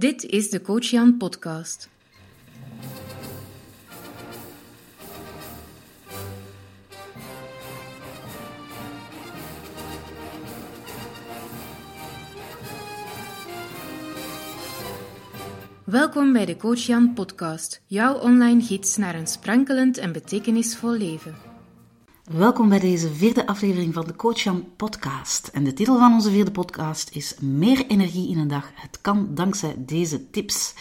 Dit is de Coach Jan podcast. Welkom bij de Coach Jan podcast, jouw online gids naar een sprankelend en betekenisvol leven. Welkom bij deze vierde aflevering van de Coach Jan podcast. En de titel van onze vierde podcast is Meer energie in een dag. Het kan dankzij deze tips.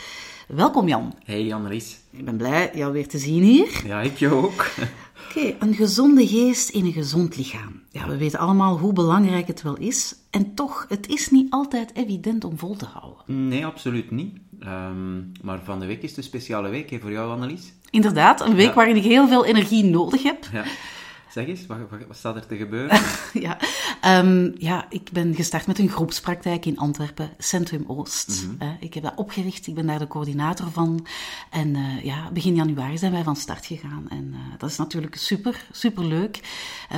Welkom Jan. Hey Annelies. Ik ben blij jou weer te zien hier. Ja, ik je ook. Oké, een gezonde geest in een gezond lichaam. Ja, we weten allemaal hoe belangrijk het wel is. En toch, het is niet altijd evident om vol te houden. Nee, absoluut niet. Ehm, maar van de week is de speciale week hè, voor jou, Annelies. Inderdaad, een week Ja. waarin ik heel veel energie nodig heb. Ja. Zeg eens, wat, wat, staat er te gebeuren? ja. Ehm, ja, ik ben gestart met een groepspraktijk in Antwerpen, Centrum Oost. Mhm. Eh, ik heb dat opgericht, ik ben daar de coördinator van. En eh, ja, begin januari zijn wij van start gegaan. En eh, dat is natuurlijk super, super leuk.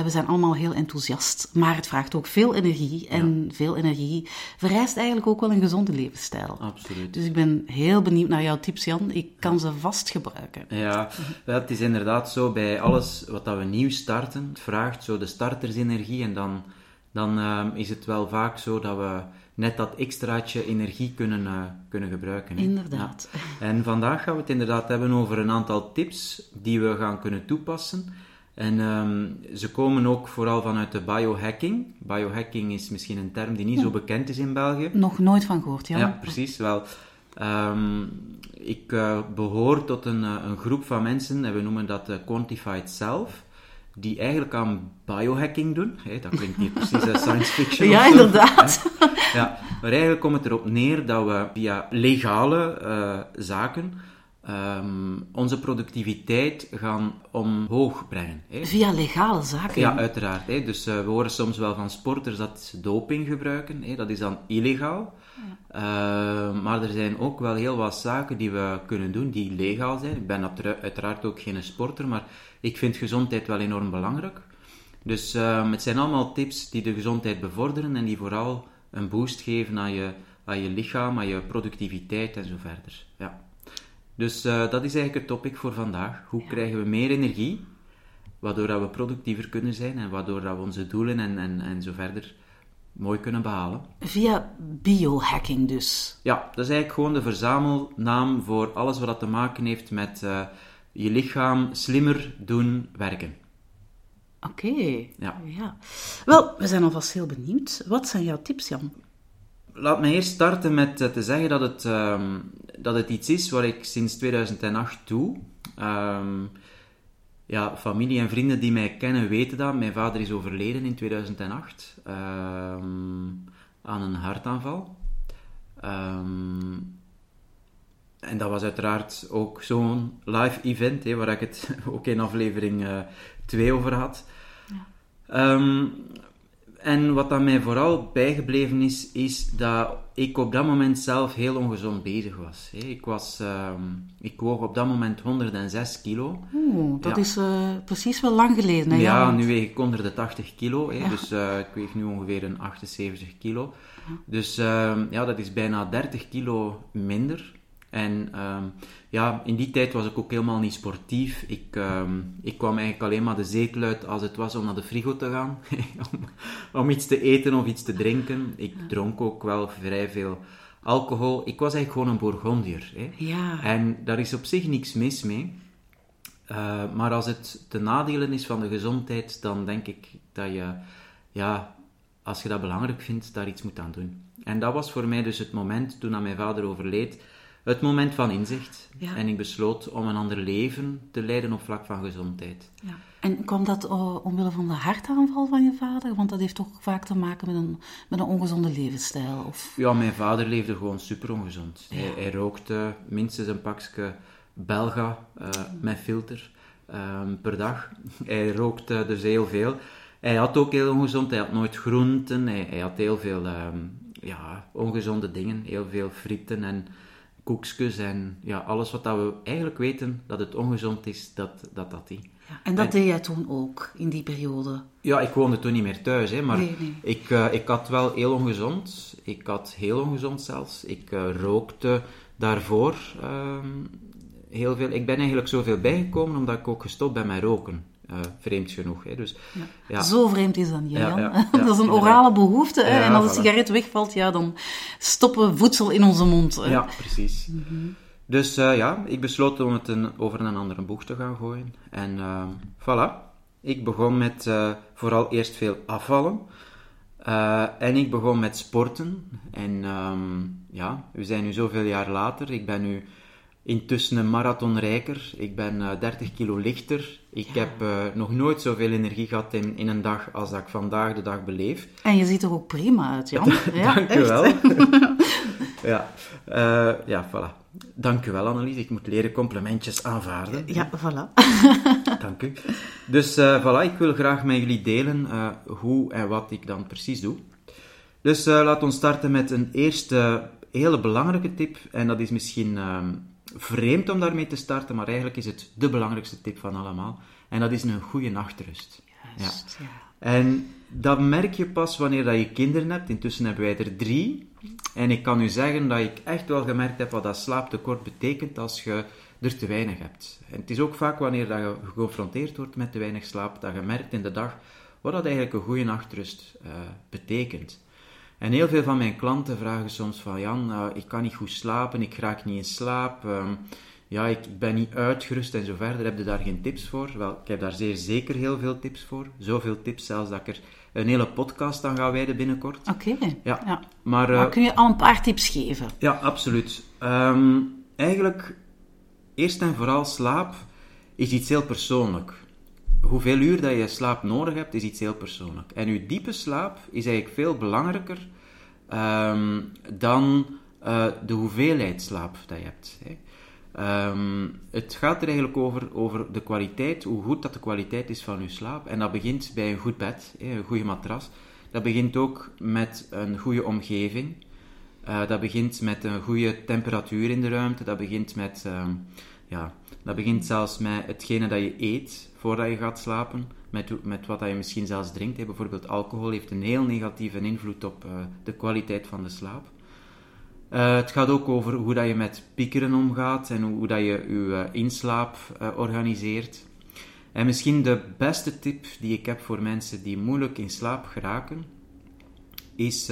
we zijn allemaal heel enthousiast, maar het vraagt ook veel energie. En veel energie vereist eigenlijk ook wel een gezonde levensstijl. Absoluut. Dus ik ben heel benieuwd naar jouw tips, Jan. Ik kan ze vast gebruiken. Ja, het is inderdaad zo bij alles wat dat we nieuw starten. Het vraagt zo de startersenergie en dan, dan ehm, is het wel vaak zo dat we net dat extraatje energie kunnen, eh, kunnen gebruiken. hè. Inderdaad. Ja. En vandaag gaan we het inderdaad hebben over een aantal tips die we gaan kunnen toepassen. En ehm, ze komen ook vooral vanuit de biohacking. Biohacking is misschien een term die niet zo bekend is in België. Nog nooit van gehoord, Jan. Ja, precies. Wel, ehm, ik eh, behoor tot een, eh, een groep van mensen, en we noemen dat eh, Quantified Self, die eigenlijk aan biohacking doen. Hè, dat klinkt niet precies als science fiction. Ja, zo. inderdaad. Ja, maar eigenlijk komt het erop neer dat we via legale eh, zaken ehm, onze productiviteit gaan omhoog brengen. Via legale zaken. Ja, uiteraard. Dus eh, we horen soms wel van sporters dat ze doping gebruiken. Dat is dan illegaal. Eh, maar er zijn ook wel heel wat zaken die we kunnen doen die legaal zijn. Ik ben uitera- uiteraard ook geen sporter, maar ik vind gezondheid wel enorm belangrijk. Dus eh, het zijn allemaal tips die de gezondheid bevorderen en die vooral een boost geven aan je, aan je lichaam, aan je productiviteit en zo verder. Ja. Dus eh, dat is eigenlijk het topic voor vandaag. Hoe krijgen we meer energie? waardoor dat we productiever kunnen zijn en waardoor dat we onze doelen en, en, en zo verder mooi kunnen behalen. Via biohacking dus. Ja, dat is eigenlijk gewoon de verzamelnaam voor alles wat dat te maken heeft met eh, je lichaam slimmer doen werken. Oké. Ja. ja. Wel, we zijn alvast heel benieuwd. Wat zijn jouw tips, Jan? Laat me eerst starten met eh, te zeggen dat het, ehm, dat het iets is wat ik sinds 2008 doe. Ehm, ja, familie en vrienden die mij kennen weten dat. Mijn vader is overleden in 2008 ehm, aan een hartaanval. Ehm, en dat was uiteraard ook zo'n live event, hè, waar ik het ook in aflevering 2 over had. Ehm, en wat dan mij vooral bijgebleven is, is dat ik op dat moment zelf heel ongezond bezig was. Ik, was ehm, ik woog op dat moment 106 kilo. Oeh, dat Ja. is eh, precies wel lang geleden, hè, Ja, nu weeg ik onder de 80 kilo. Dus eh, ik weeg nu ongeveer een 78 kilo. Dus ehm, ja, dat is bijna 30 kilo minder. En ehm, ja, in die tijd was ik ook helemaal niet sportief. Ik, ehm, ik kwam eigenlijk alleen maar de zetel uit als het was om naar de frigo te gaan. om, om iets te eten of iets te drinken. Ik dronk ook wel vrij veel alcohol. Ik was eigenlijk gewoon een Bourgondier. Hè. Ja. En daar is op zich niks mis mee. Eh, maar als het te nadelen is van de gezondheid, dan denk ik dat je, ja, als je dat belangrijk vindt, daar iets moet aan doen. En dat was voor mij dus het moment, toen aan mijn vader overleed, het moment van inzicht. Ja. En ik besloot om een ander leven te leiden op vlak van gezondheid. Ja. En kwam dat eh, omwille van de hartaanval van je vader? Want dat heeft toch vaak te maken met een, met een ongezonde levensstijl? Of... Ja, mijn vader leefde gewoon super ongezond. Hij, hij rookte minstens een pakje Belga eh, met filter ehm, per dag. Hij rookte dus heel veel. Hij had ook heel ongezond, hij had nooit groenten, hij, hij had heel veel ehm, ja, ongezonde dingen, heel veel frieten en koekjes en ja, alles wat dat we eigenlijk weten dat het ongezond is, dat dat, dat die. Ja, en dat deed jij toen ook, in die periode? Ja, ik woonde toen niet meer thuis, hè, maar Nee, nee. Ik, eh, ik had wel heel ongezond. Ik had heel ongezond zelfs. Ik eh, rookte daarvoor ehm, heel veel. Ik ben eigenlijk zoveel bijgekomen omdat ik ook gestopt ben met roken. Eh, vreemd genoeg. Hè. Dus, ja. Zo vreemd is dat niet, Ja, ja, ja, dat is een orale behoefte. Hè? Ja, en als de voilà. sigaret wegvalt, ja, dan stoppen we voedsel in onze mond. Hè? Ja, precies. Dus eh, ja, ik besloot om het een, over een andere boeg te gaan gooien. En ehm, voilà. Ik begon met vooral eerst veel afvallen. En ik begon met sporten. En ehm, ja, we zijn nu zoveel jaar later. Ik ben nu intussen een marathonrijker. Ik ben eh, 30 kilo lichter. Ik heb eh, nog nooit zoveel energie gehad in, in een dag als dat ik vandaag de dag beleef. En je ziet er ook prima uit, Jan. Ja, Dank echt. wel. ja, Eh, ja, voilà. Dank u wel, Annelies. Ik moet leren complimentjes aanvaarden. Ja, voilà. Dank u. Dus voilà, ik wil graag met jullie delen hoe en wat ik dan precies doe. Dus uh, laten we starten met een eerste hele belangrijke tip. En dat is misschien ehm, vreemd om daarmee te starten, maar eigenlijk is het de belangrijkste tip van allemaal. En dat is een goede nachtrust. Juist, ja. En dat merk je pas wanneer dat je kinderen hebt. Intussen hebben wij er drie. En ik kan u zeggen dat ik echt wel gemerkt heb wat dat slaaptekort betekent als je er te weinig hebt. En het is ook vaak wanneer dat je geconfronteerd wordt met te weinig slaap, dat je merkt in de dag wat dat eigenlijk een goede nachtrust uh, betekent. En heel veel van mijn klanten vragen soms van Jan, uh, ik kan niet goed slapen, ik raak niet in slaap, um, ja, ik ben niet uitgerust en zo verder. Heb je daar geen tips voor? Wel, ik heb daar zeer zeker heel veel tips voor. Zoveel tips zelfs dat ik er een hele podcast aan ga wijden binnenkort. Oké. Okay. Ja. ja. Maar, uh, maar, kun je al een paar tips geven? Ja, absoluut. Um, eigenlijk, eerst en vooral slaap is iets heel persoonlijk. Hoeveel uur dat je slaap nodig hebt, is iets heel persoonlijk. En je diepe slaap is eigenlijk veel belangrijker um, dan uh, de hoeveelheid slaap dat je hebt. Hè. Um, het gaat er eigenlijk over, over de kwaliteit, hoe goed dat de kwaliteit is van je slaap. En dat begint bij een goed bed, een goede matras. Dat begint ook met een goede omgeving. Uh, dat begint met een goede temperatuur in de ruimte. Dat begint met, um, ja, dat begint zelfs met hetgene dat je eet voordat je gaat slapen. Met, met wat dat je misschien zelfs drinkt. Hè. Bijvoorbeeld alcohol heeft een heel negatieve invloed op uh, de kwaliteit van de slaap. Uh, het gaat ook over hoe dat je met piekeren omgaat en hoe, hoe dat je je uh, inslaap organiseert. En misschien de beste tip die ik heb voor mensen die moeilijk in slaap geraken, is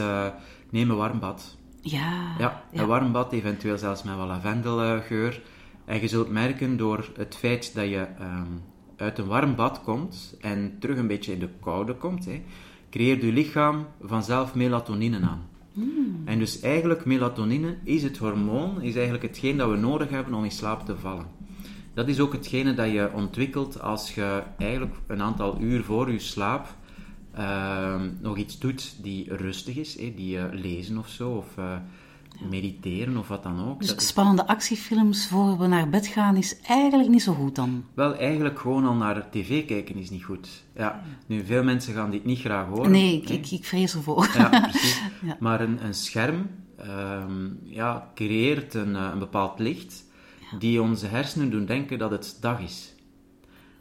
neem een warm bad. Ja, ja, een ja. warm bad, eventueel zelfs met wat lavendelgeur. En je zult merken door het feit dat je um, uit een warm bad komt en terug een beetje in de koude komt, hè, creëert je lichaam vanzelf melatonine aan. Mm. En dus eigenlijk melatonine is het hormoon, is eigenlijk hetgeen dat we nodig hebben om in slaap te vallen. Dat is ook hetgene dat je ontwikkelt als je eigenlijk een aantal uur voor je slaap uh, nog iets doet die rustig is, eh, die uh, lezen of zo, of uh, ja. Mediteren of wat dan ook. Dus dat spannende is... actiefilms voor we naar bed gaan is eigenlijk niet zo goed dan? Wel, eigenlijk gewoon al naar tv kijken is niet goed. Ja, nu, veel mensen gaan dit niet graag horen. Nee, ik, ik, ik vrees ervoor. Ja, precies. ja. Maar een, een scherm um, ja, creëert een, een bepaald licht die onze hersenen doen denken dat het dag is.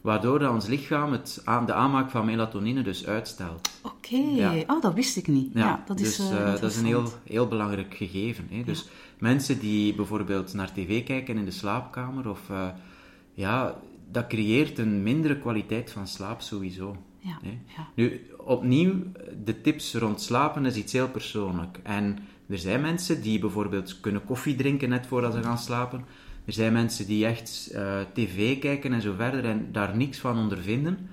Waardoor dat ons lichaam het, de aanmaak van melatonine dus uitstelt. Oké, okay. ja. oh, dat wist ik niet. Ja, ja dat, dus, is, uh, dat is een heel, heel belangrijk gegeven. Hè? Dus mensen die bijvoorbeeld naar tv kijken in de slaapkamer, of, uh, ja, dat creëert een mindere kwaliteit van slaap sowieso. Ja, hè? Nu, opnieuw, de tips rond slapen is iets heel persoonlijk. En er zijn mensen die bijvoorbeeld kunnen koffie drinken net voordat ze gaan slapen. Er zijn mensen die echt uh, tv kijken en zo verder en daar niks van ondervinden.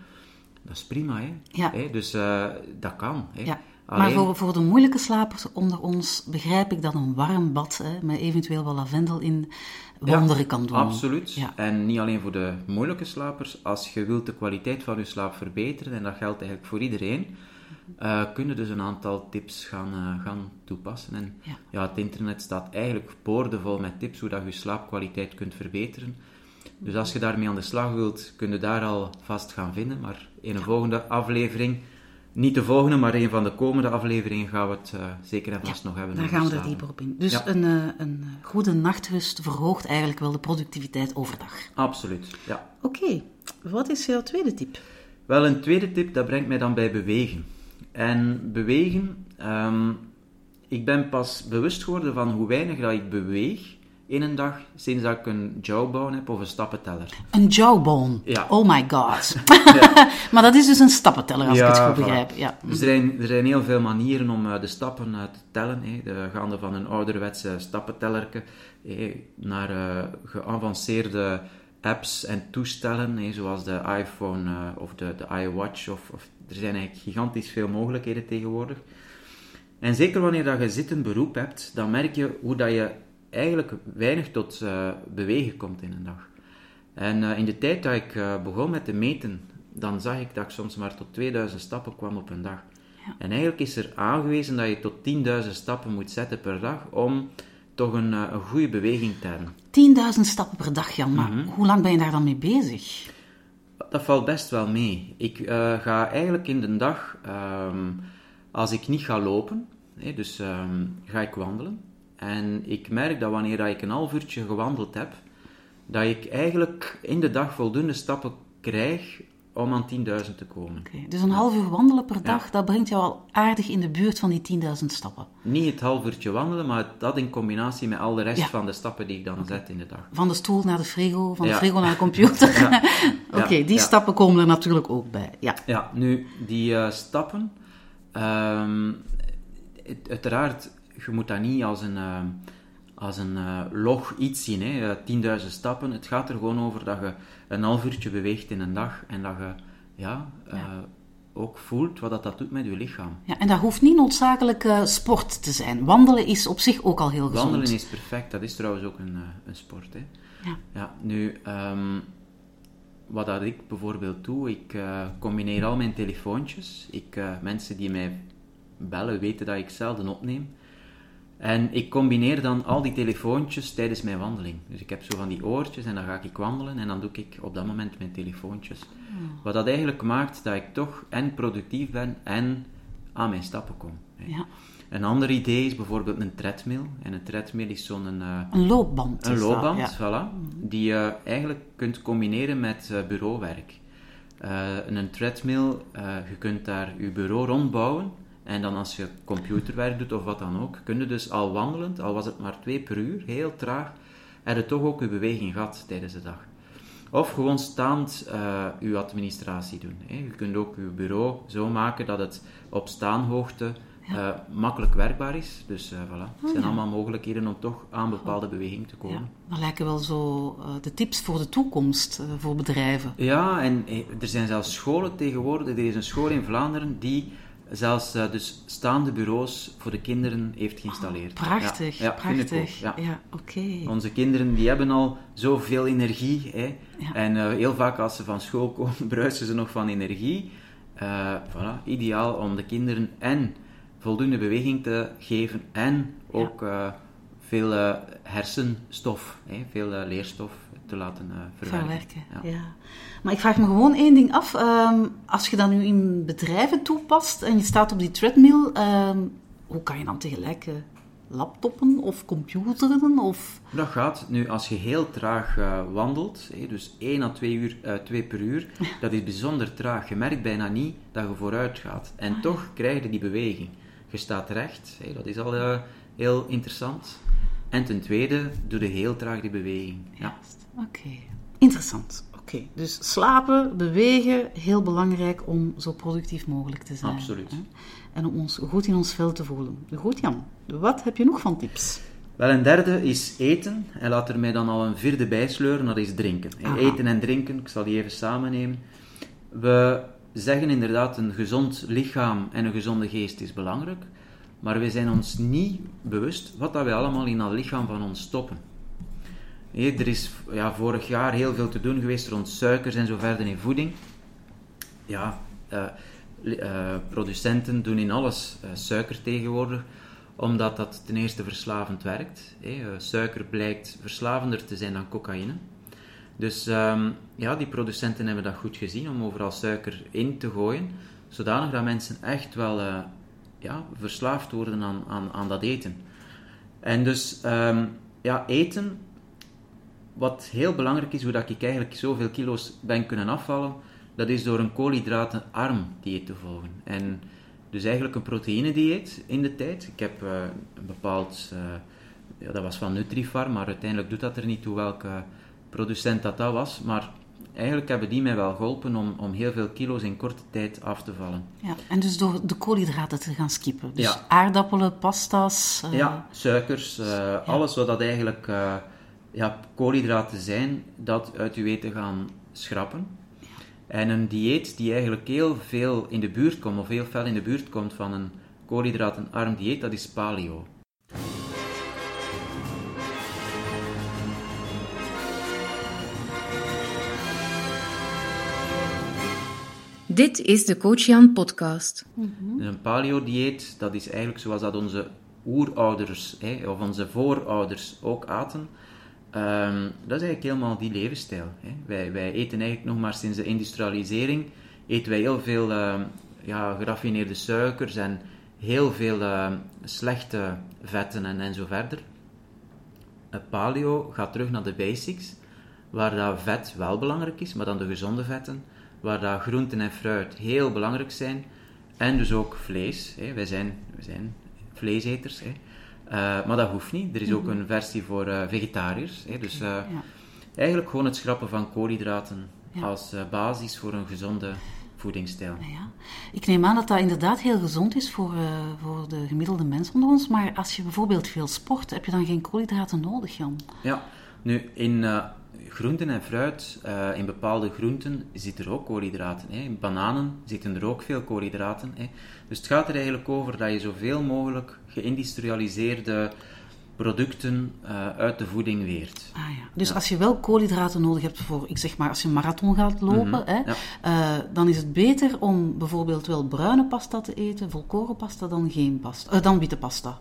Dat is prima, hè? Ja. Hè? Dus uh, dat kan. Hè? Ja. Alleen... Maar voor, voor de moeilijke slapers onder ons begrijp ik dat een warm bad hè, met eventueel wat lavendel in wonderen ja, kan doen. Absoluut. Ja. En niet alleen voor de moeilijke slapers. Als je wilt de kwaliteit van je slaap verbeteren, en dat geldt eigenlijk voor iedereen, uh, kunnen dus een aantal tips gaan, uh, gaan toepassen. En ja. ja. het internet staat eigenlijk boordevol met tips hoe dat je slaapkwaliteit kunt verbeteren. Dus als je daarmee aan de slag wilt, kun je daar al vast gaan vinden. Maar in een volgende aflevering niet de volgende, maar een van de komende afleveringen gaan we het uh, zeker en vast nog hebben. Daar gaan we er dieper op in. Dus een, uh, een goede nachtrust verhoogt eigenlijk wel de productiviteit overdag. Absoluut, ja. Oké, wat is jouw tweede tip? Wel, een tweede tip, dat brengt mij dan bij bewegen. En bewegen, um, ik ben pas bewust geworden van hoe weinig dat ik beweeg in een dag sinds dat ik een jawbone heb of een stappenteller. Een jawbone? Ja. Oh my god. ja. maar dat is dus een stappenteller, als ik het goed begrijp. Ja. Dus er zijn, er zijn heel veel manieren om uh, de stappen te tellen. Hè. De, gaande van een ouderwetse stappentellerke naar uh, geavanceerde apps en toestellen, hè, zoals de iPhone of de, de iWatch. Of, of, er zijn eigenlijk gigantisch veel mogelijkheden tegenwoordig. En zeker wanneer dat je zittend beroep hebt, dan merk je hoe dat je eigenlijk weinig tot uh, bewegen komt in een dag. En uh, in de tijd dat ik uh, begon met te meten, dan zag ik dat ik soms maar tot 2000 stappen kwam op een dag. Ja. En eigenlijk is er aangewezen dat je tot 10.000 stappen moet zetten per dag om toch een, een goede beweging te hebben. 10.000 stappen per dag, Jan, maar mm-hmm. hoe lang ben je daar dan mee bezig? Dat valt best wel mee. Ik ga eigenlijk in de dag, um, als ik niet ga lopen, dus um, ga ik wandelen. En ik merk dat wanneer ik een half uurtje gewandeld heb, dat ik eigenlijk in de dag voldoende stappen krijg om aan 10.000 te komen. Okay, dus een half uur wandelen per dag, dat brengt jou al aardig in de buurt van die 10.000 stappen? Niet het half uurtje wandelen, maar dat in combinatie met al de rest van de stappen die ik dan zet in de dag. Van de stoel naar de frigo, van de frigo naar de computer. Oké, die stappen komen er natuurlijk ook bij. Ja, ja nu, die uh, stappen... Um, uiteraard je moet dat niet als een, uh, als een uh, log iets zien, hè. 10.000 eh, stappen. Het gaat er gewoon over dat je een half uurtje beweegt in een dag en dat je ja, ja. ook voelt wat dat, dat doet met je lichaam. Ja, en dat hoeft niet noodzakelijk sport te zijn. Wandelen is op zich ook al heel gezond. Wandelen is perfect. Dat is trouwens ook een, een sport. Hè. Ja. ja nu, um, wat dat ik bijvoorbeeld doe, ik combineer al mijn telefoontjes. Ik, mensen die mij bellen weten dat ik zelden opneem. En ik combineer dan al die telefoontjes tijdens mijn wandeling. Dus ik heb zo van die oortjes en dan ga ik wandelen en dan doe ik op dat moment mijn telefoontjes. Hmm. Wat dat eigenlijk maakt dat ik toch en productief ben en aan mijn stappen kom. Ja. Een ander idee is bijvoorbeeld een treadmill. En een treadmill is zo'n... Uh, een loopband. Een loopband, ja. voilà. Hmm. Die je eigenlijk kunt combineren met uh, bureauwerk. Uh, een treadmill, je kunt daar je bureau rondbouwen en dan als je computerwerk doet of wat dan ook, kun je dus al wandelend, al was het maar twee per uur, heel traag, heb je toch ook je beweging gehad tijdens de dag. Of gewoon staand uh, je administratie doen. Hè. Je kunt ook je bureau zo maken dat het op staanhoogte uh, makkelijk werkbaar is. Dus uh, voilà, het zijn oh, allemaal mogelijkheden om toch aan bepaalde beweging te komen. Ja, dat lijken wel zo de tips voor de toekomst voor bedrijven. Ja, en er zijn zelfs scholen tegenwoordig. Er is een school in Vlaanderen die zelfs uh, dus staande bureaus voor de kinderen heeft geïnstalleerd. Oh, prachtig, ja, prachtig. ja, ja oké. Onze kinderen die hebben al zoveel energie. Hè, En uh, heel vaak als ze van school komen, bruisen ze nog van energie. Uh, voilà, ideaal om de kinderen en voldoende beweging te geven en ook veel hersenstof, hè, veel leerstof te laten verwerken. verwerken ja. Maar ik vraag me gewoon één ding af. Ehm, als je dat nu in bedrijven toepast en je staat op die treadmill, ehm, hoe kan je dan tegelijk uh, laptoppen of computeren? Of... Dat gaat. Nu, als je heel traag uh, wandelt, dus 1 à 2 uur, uh, 2 per uur, dat is bijzonder traag. Je merkt bijna niet dat je vooruit gaat. En ah, toch krijg je die beweging. Je staat recht, dat is al uh, heel interessant. En ten tweede, doe je heel traag die beweging. Ja. Oké, interessant. Oké, dus slapen, bewegen, heel belangrijk om zo productief mogelijk te zijn. Absoluut. Hè? En om ons goed in ons vel te voelen. Goed Jan, wat heb je nog van tips? Wel, een derde is eten. En laat er mij dan al een vierde bijsleuren, dat is drinken. Eten en drinken, ik zal die even samen nemen. We zeggen inderdaad, een gezond lichaam en een gezonde geest is belangrijk. Maar we zijn ons niet bewust wat dat wij allemaal in dat lichaam van ons stoppen er is ja, vorig jaar heel veel te doen geweest rond suikers en zo verder in voeding. Ja, uh, uh, producenten doen in alles uh, suiker tegenwoordig, omdat dat ten eerste verslavend werkt. suiker blijkt verslavender te zijn dan cocaïne. Dus um, ja, die producenten hebben dat goed gezien om overal suiker in te gooien, zodanig dat mensen echt wel ja, verslaafd worden aan, aan, aan dat eten. En dus um, ja, eten, wat heel belangrijk is, hoe dat ik eigenlijk zoveel kilo's ben kunnen afvallen, dat is door een koolhydratenarm dieet te volgen. En dus eigenlijk een proteïnedieet in de tijd. Ik heb uh, een bepaald, uh, ja, dat was van Nutrifarm, maar uiteindelijk doet dat er niet toe welke producent dat dat was. Maar eigenlijk hebben die mij wel geholpen om, om heel veel kilo's in korte tijd af te vallen. Ja, en dus door de koolhydraten te gaan skippen. Dus ja. aardappelen, pasta's. Uh... Ja, suikers, ja. alles wat dat eigenlijk ja, koolhydraten zijn, dat uit je eten gaan schrappen. En een dieet die eigenlijk heel veel in de buurt komt, of heel veel in de buurt komt van een koolhydratenarm dieet, dat is paleo. Dit is de Coach Jan podcast. Mm-hmm. Een paleo-dieet, dat is eigenlijk zoals dat onze oerouders hè, of onze voorouders ook aten. Um, dat is eigenlijk helemaal die levensstijl. Hè. Wij, wij eten eigenlijk nog maar sinds de industrialisering, eten wij heel veel uh, ja, geraffineerde suikers en heel veel uh, slechte vetten en, en zo verder. paleo gaat terug naar de basics, waar dat vet wel belangrijk is, maar dan de gezonde vetten, waar dat groenten en fruit heel belangrijk zijn, en dus ook vlees. Hè. Wij, zijn, wij zijn vleeseters. Hè. Uh, maar dat hoeft niet. Er is ook mhm. een versie voor uh, vegetariërs. Hè. Dus uh, ja. eigenlijk gewoon het schrappen van koolhydraten ja. als basis voor een gezonde voedingsstijl. Ja. Ik neem aan dat dat inderdaad heel gezond is voor, voor de gemiddelde mens onder ons. Maar als je bijvoorbeeld veel sport, heb je dan geen koolhydraten nodig, Jan? Ja, nu in groenten en fruit, uh, in bepaalde groenten zitten er ook koolhydraten. Hè. In bananen zitten er ook veel koolhydraten. Hè. Dus het gaat er eigenlijk over dat je zoveel mogelijk geïndustrialiseerde producten uh, uit de voeding weert. Ah, ja. Dus als je wel koolhydraten nodig hebt voor, ik zeg maar, als je een marathon gaat lopen, mm -hmm, hè, ja. uh, dan is het beter om bijvoorbeeld wel bruine pasta te eten, volkoren pasta, dan, geen pasta, dan witte pasta.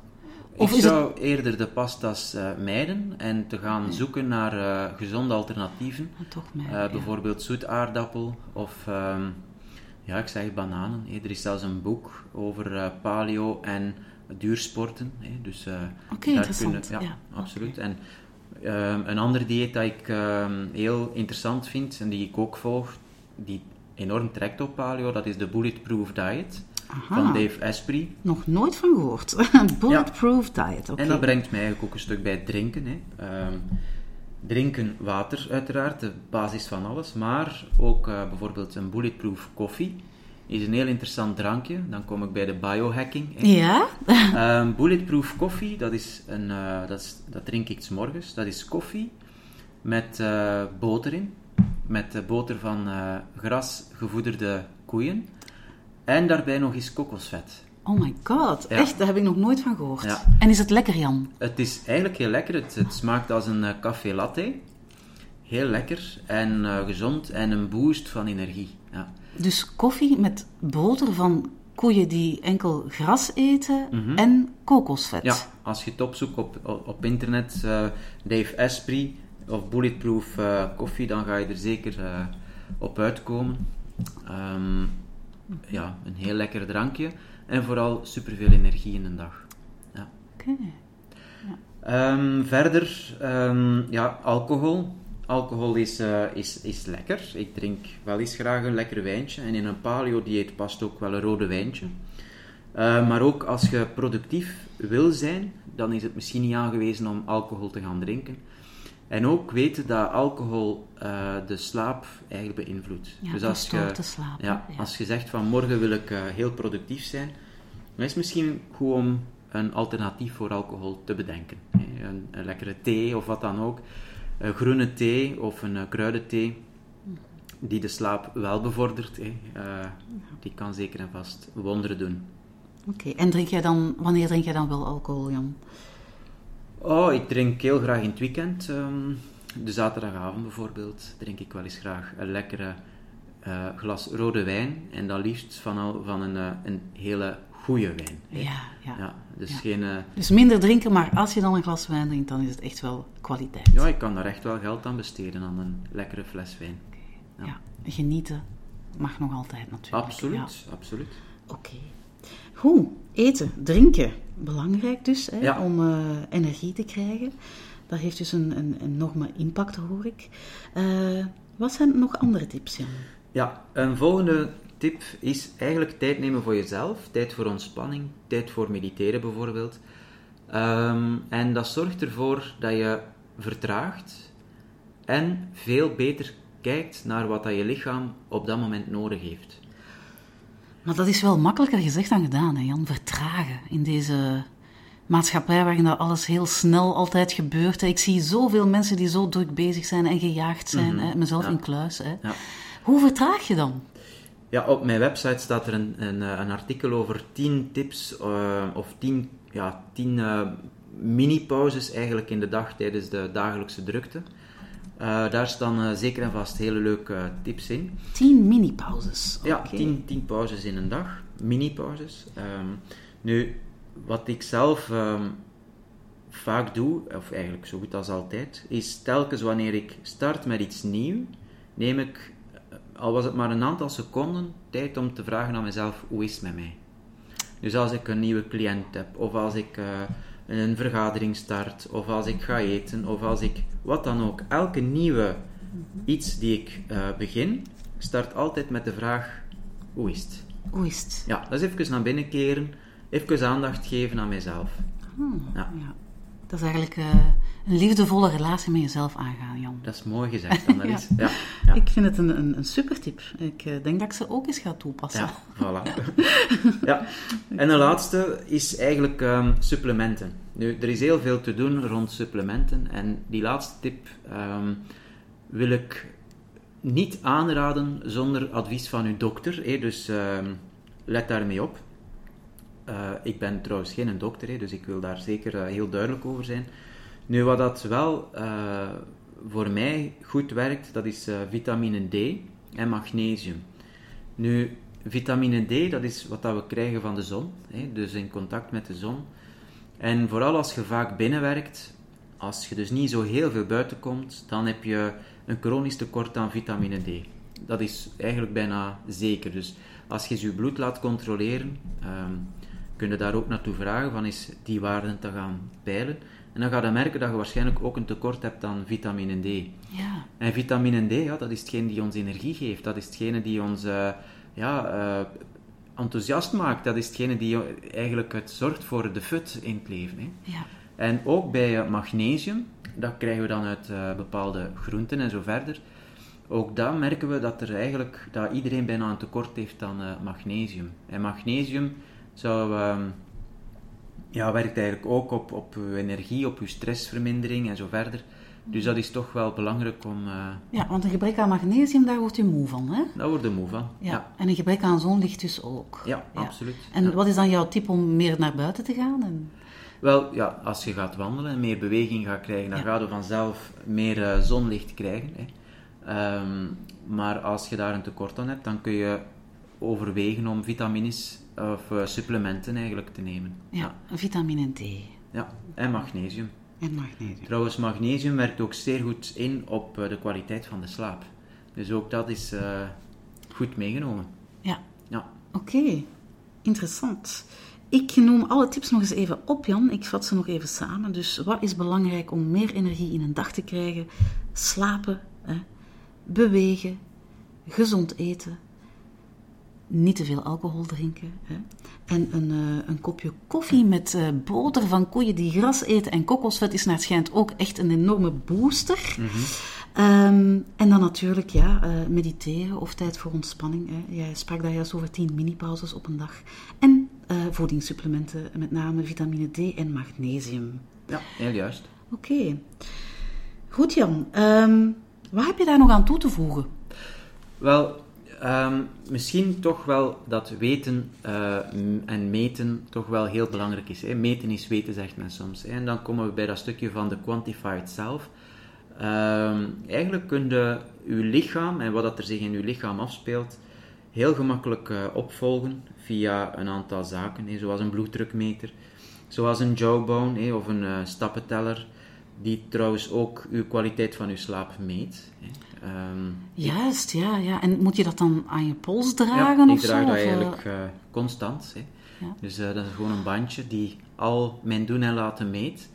Of ik zou het... eerder de pasta's uh, mijden en te gaan zoeken naar uh, gezonde alternatieven. toch mijden, uh, bijvoorbeeld zoet aardappel of, um, ja, ik zeg bananen. Er is zelfs een boek over paleo en duursporten. Dus okay, daar kunnen, ja, ja. absoluut. Okay. En um, een ander dieet dat ik um, heel interessant vind en die ik ook volg, die enorm trekt op paleo, dat is de Bulletproof Diet. Aha. van Dave Asprey. Nog nooit van gehoord. Bulletproof ja. diet, okay. En dat brengt mij eigenlijk ook een stuk bij het drinken. Hè. Um, drinken water, uiteraard, de basis van alles. Maar ook uh, bijvoorbeeld een bulletproof koffie is een heel interessant drankje. Dan kom ik bij de biohacking. Hè. Ja? um, bulletproof koffie, dat, is een, uh, dat, is, dat drink ik s morgens. Dat is koffie met uh, boter in. Met boter van grasgevoederde koeien. En daarbij nog eens kokosvet. Oh my god, echt? Daar heb ik nog nooit van gehoord. Ja. En is het lekker, Jan? Het is eigenlijk heel lekker. Het, het smaakt als een uh, café latte. Heel lekker en uh, gezond en een boost van energie. Ja. Dus koffie met boter van koeien die enkel gras eten mm -hmm. en kokosvet. Ja, als je het opzoekt op, op internet, uh, Dave Asprey of Bulletproof koffie, dan ga je er zeker op uitkomen. Um, ja, een heel lekker drankje. En vooral superveel energie in een dag. Ja. Oké. Ja. Um, verder, um, ja, alcohol. Alcohol is, uh, is, is lekker. Ik drink wel eens graag een lekker wijntje. En in een paleo-dieet past ook wel een rode wijntje. Uh, maar ook als je productief wil zijn, dan is het misschien niet aangewezen om alcohol te gaan drinken. En ook weten dat alcohol uh, de slaap eigenlijk beïnvloedt. Ja, dus als je, slaap, ja, ja, als je zegt van morgen wil ik uh, heel productief zijn, dan is het misschien goed om een alternatief voor alcohol te bedenken. Een, een, lekkere thee of wat dan ook. Een groene thee of een uh, kruidenthee die de slaap wel bevordert. die kan zeker en vast wonderen doen. Oké, en drink jij dan, wanneer drink jij dan wel alcohol, Jan? Oh, ik drink heel graag in het weekend. Um, de zaterdagavond bijvoorbeeld drink ik wel eens graag een lekkere uh, glas rode wijn. En dan liefst van, van een, uh, een hele goede wijn. Ja, ja. ja dus, ja. Geen, uh, dus minder drinken, maar als je dan een glas wijn drinkt, dan is het echt wel kwaliteit. Ja, ik kan daar echt wel geld aan besteden aan een lekkere fles wijn. Okay. Ja. genieten. mag nog altijd natuurlijk. Absoluut, absoluut. Oké. Goed, eten, drinken. Belangrijk dus, hè, Ja. om eh, energie te krijgen. Dat heeft dus een, een enorme impact, hoor ik. Eh, wat zijn nog andere tips, Jan? Ja, een volgende tip is eigenlijk tijd nemen voor jezelf. Tijd voor ontspanning, tijd voor mediteren bijvoorbeeld. Ehm, en dat zorgt ervoor dat je vertraagt en veel beter kijkt naar wat dat je lichaam op dat moment nodig heeft. Maar dat is wel makkelijker gezegd dan gedaan, hè, Jan. Vertragen in deze maatschappij waarin dat alles heel snel altijd gebeurt. Ik zie zoveel mensen die zo druk bezig zijn en gejaagd zijn, hè, mezelf Mhm. ja. in kluis. Hè. Ja. Hoe vertraag je dan? Ja, op mijn website staat er een, een, eh, een artikel over 10 tips eh, of 10, ja, 10 eh, mini-pauzes eigenlijk in de dag tijdens de dagelijkse drukte. Eh, daar staan eh, zeker en vast hele leuke eh, tips in. Tien mini-pauzes. Ja. 10 10 pauzes in een dag, mini-pauzes. Ehm, nu, wat ik zelf ehm, vaak doe, of eigenlijk zo goed als altijd, is telkens wanneer ik start met iets nieuws, neem ik, al was het maar een aantal seconden, tijd om te vragen aan mezelf, hoe is het met mij? Dus als ik een nieuwe cliënt heb, of als ik een vergadering start, of als ik ga eten, of als ik wat dan ook, elke nieuwe iets die ik eh, begin, start altijd met de vraag: hoe is het? Hoe is het? Ja, dat is even naar binnen keren, even aandacht geven aan mezelf. Hmm, Ja. ja. Dat is eigenlijk eh, een liefdevolle relatie met jezelf aangaan, Jan. Dat is mooi gezegd, Annelies. ja. Ja. Ja, Ik vind het een, een, een super tip. Ik eh, denk dat ik ze ook eens ga toepassen. ja, voilà. ja. En de laatste is eigenlijk ehm, supplementen. Nu, er is heel veel te doen rond supplementen. En die laatste tip ehm, wil ik niet aanraden zonder advies van uw dokter. hè. Dus ehm, let daarmee op. Eh, ik ben trouwens geen dokter, hè, dus ik wil daar zeker eh, heel duidelijk over zijn. Nu, wat dat wel voor mij goed werkt, dat is eh, vitamine D en magnesium. Nu, vitamine D, dat is wat dat we krijgen van de zon, hè, dus in contact met de zon. En vooral als je vaak binnenwerkt, als je dus niet zo heel veel buiten komt, dan heb je een chronisch tekort aan vitamine D. Dat is eigenlijk bijna zeker. Dus als je je bloed laat controleren, ehm, kun je daar ook naartoe vragen van is die waarden te gaan peilen. En dan ga je merken dat je waarschijnlijk ook een tekort hebt aan vitamine D. Ja. En vitamine D, ja, dat is hetgene die ons energie geeft. Dat is hetgene die ons eh, ja, eh, enthousiast maakt. Dat is hetgene die eigenlijk het zorgt voor de fut in het leven. Hè. ja. En ook bij magnesium, dat krijgen we dan uit eh, bepaalde groenten en zo verder. Ook daar merken we dat, er eigenlijk, dat iedereen bijna een tekort heeft aan magnesium. En magnesium zou, ehm, ja, werkt eigenlijk ook op, op uw energie, op uw stressvermindering en zo verder. Dus dat is toch wel belangrijk om... eh ja, want een gebrek aan magnesium, daar wordt je moe van, hè? daar word je moe van. Ja. Ja, En een gebrek aan zonlicht dus ook. ja, absoluut. En Ja. wat is dan jouw tip om meer naar buiten te gaan? En... Wel, ja, als je gaat wandelen en meer beweging gaat krijgen, dan Ja. ga je vanzelf meer eh, zonlicht krijgen. Hè. Ehm, maar als je daar een tekort aan hebt, dan kun je overwegen om vitamines of eh, supplementen eigenlijk te nemen. Ja, vitamine D Ja, en magnesium. en magnesium. Trouwens, magnesium werkt ook zeer goed in op eh, de kwaliteit van de slaap. Dus ook dat is eh, goed meegenomen. Ja, Ja. oké. Interessant. Ik noem alle tips nog eens even op, Jan. Ik vat ze nog even samen. Dus wat is belangrijk om meer energie in een dag te krijgen? Slapen, hè? bewegen, gezond eten, niet te veel alcohol drinken. Hè? En een, eh, een kopje koffie met eh, boter van koeien die gras eten en kokosvet is naar het schijnt ook echt een enorme booster. Ehm, en dan natuurlijk ja, eh, mediteren of tijd voor ontspanning. Hè. Jij sprak daar juist over 10 mini-pauzes op een dag. En voedingssupplementen, met name vitamine D en magnesium. ja, heel juist. Oké. Goed Jan, Ehm, wat heb je daar nog aan toe te voegen? Wel, ehm, misschien toch wel dat weten eh, en meten toch wel heel belangrijk is. Hè? Meten is weten, zegt men soms. Hè? En dan komen we bij dat stukje van de quantified self. Ehm, eigenlijk kun je uw lichaam en wat dat er zich in uw lichaam afspeelt heel gemakkelijk eh, opvolgen via een aantal zaken, hè? zoals een bloeddrukmeter, zoals een jawbone hè? of een eh, stappenteller, die trouwens ook uw kwaliteit van uw slaap meet. Ehm, Juist, ja, ja. En moet je dat dan aan je pols ja, dragen ik of draag zo? dat Of, eigenlijk eh, constant. Hè. Ja. Dus eh, dat is gewoon een bandje die al mijn doen en laten meet.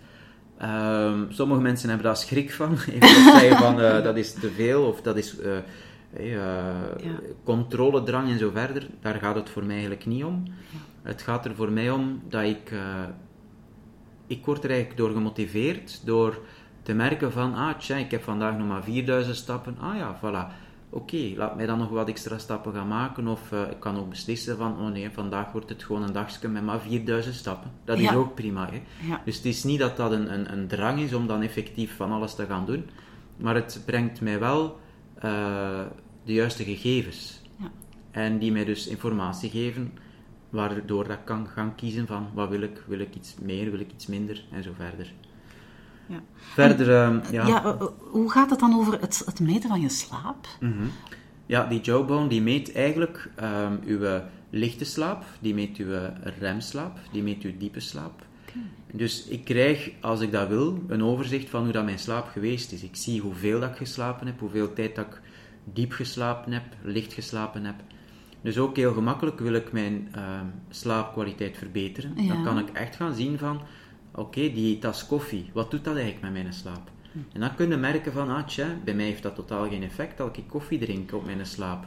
Ehm, sommige mensen hebben daar schrik van. Even zeggen van dat is te veel of dat is Ja. controledrang en zo verder. Daar gaat het voor mij eigenlijk niet om. Het gaat er voor mij om dat ik... ik word er eigenlijk door gemotiveerd door te merken van, ah tja, ik heb vandaag nog maar 4000 stappen. Ah ja, voilà. Oké, laat mij dan nog wat extra stappen gaan maken. Of eh, ik kan ook beslissen van, oh nee, vandaag wordt het gewoon een dagje met maar 4000 stappen. Dat is ook prima. Hè? Ja. Dus het is niet dat dat een, een, een drang is om dan effectief van alles te gaan doen. Maar het brengt mij wel eh, de juiste gegevens. Ja. En die mij dus informatie geven, waardoor dat ik kan gaan kiezen van wat wil ik, wil ik iets meer, wil ik iets minder en zo verder. Ja. Verder, ehm, Ja, ja. eh, eh, hoe gaat het dan over het, het meten van je slaap? Mhm. Ja, die jawbone die meet eigenlijk ehm, uw lichte slaap, die meet uw remslaap, die meet uw diepe slaap. Dus ik krijg, als ik dat wil, een overzicht van hoe dat mijn slaap geweest is. Ik zie hoeveel dat ik geslapen heb, hoeveel tijd dat ik diep geslapen heb, licht geslapen heb. Dus ook heel gemakkelijk wil ik mijn ehm, slaapkwaliteit verbeteren. Ja. Dan kan ik echt gaan zien van, oké, die tas koffie, wat doet dat eigenlijk met mijn slaap? En dan kun je merken van, ah tja, bij mij heeft dat totaal geen effect als ik koffie drink op mijn slaap.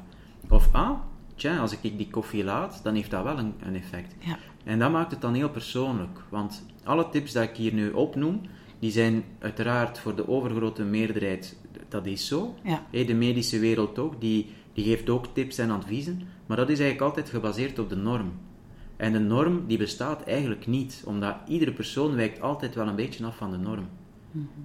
Of ah, tja, als ik die koffie laat, dan heeft dat wel een, een effect. Ja. En dat maakt het dan heel persoonlijk. Want alle tips die ik hier nu opnoem, die zijn uiteraard voor de overgrote meerderheid, dat is zo. Ja. De medische wereld ook, die, die geeft ook tips en adviezen. Maar dat is eigenlijk altijd gebaseerd op de norm. En de norm die bestaat eigenlijk niet, omdat iedere persoon wijkt altijd wel een beetje af van de norm.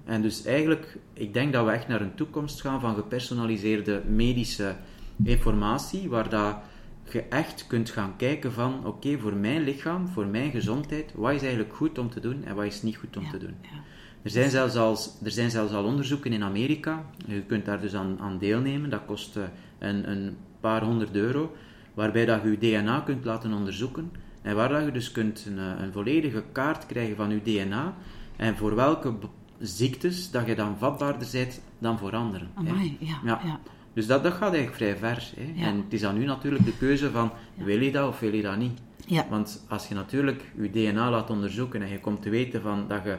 En dus eigenlijk, ik denk dat we echt naar een toekomst gaan van gepersonaliseerde medische informatie, waar dat je echt kunt gaan kijken van, oké, voor mijn lichaam, voor mijn gezondheid, wat is eigenlijk goed om te doen en wat is niet goed om Ja, te doen. ja. Er zijn, zelfs al, er zijn zelfs al onderzoeken in Amerika, je kunt daar dus aan, aan deelnemen, dat kost eh, een, een paar honderd euro, waarbij dat je je DNA kunt laten onderzoeken en waar dat je dus kunt een, eh, een volledige kaart krijgen van je DNA en voor welke ziektes dat je dan vatbaarder bent dan voor anderen. Amai, ja, Ja. ja. Dus dat, dat gaat eigenlijk vrij ver. Hè. Ja. En het is aan u natuurlijk de keuze van, wil je dat of wil je dat niet? Ja. Want als je natuurlijk je DNA laat onderzoeken en je komt te weten van dat je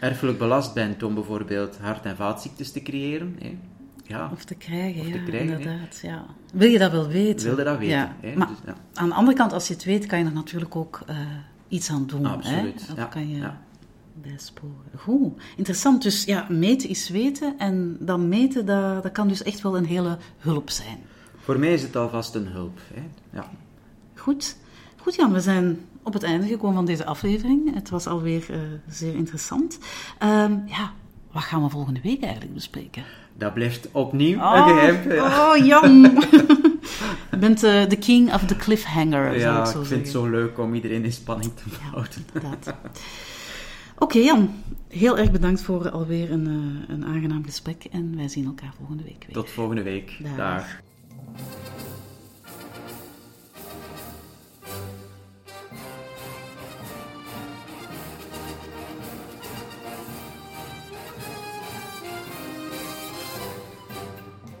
erfelijk belast bent om bijvoorbeeld hart- en vaatziektes te creëren, hè, ja, Of te krijgen, Of ja, krijgen, inderdaad. Ja. Wil je dat wel weten? wilde dat weten. Ja. Hè? Maar Dus, ja. aan de andere kant, als je het weet, kan je er natuurlijk ook eh, iets aan doen. Absoluut, Hè? Of kan je bijsporen. Goed, interessant. Dus ja, meten is weten. En dan meten, dat, dat kan dus echt wel een hele hulp zijn. Voor mij is het alvast een hulp. Hè? Ja. Goed. Goed Jan, we zijn op het einde gekomen van deze aflevering. Het was alweer eh, zeer interessant. Ehm, ja, wat gaan we volgende week eigenlijk bespreken? Dat blijft opnieuw een geheim. Ja, oh Jan! je bent eh, de king of the cliffhanger, zou ja ik ik zo vind het zo leuk om iedereen in spanning te Ja, houden. inderdaad. Oké Jan, heel erg bedankt voor alweer een, eh, een aangenaam gesprek. En wij zien elkaar volgende week weer. Tot volgende week. Dag. Dag.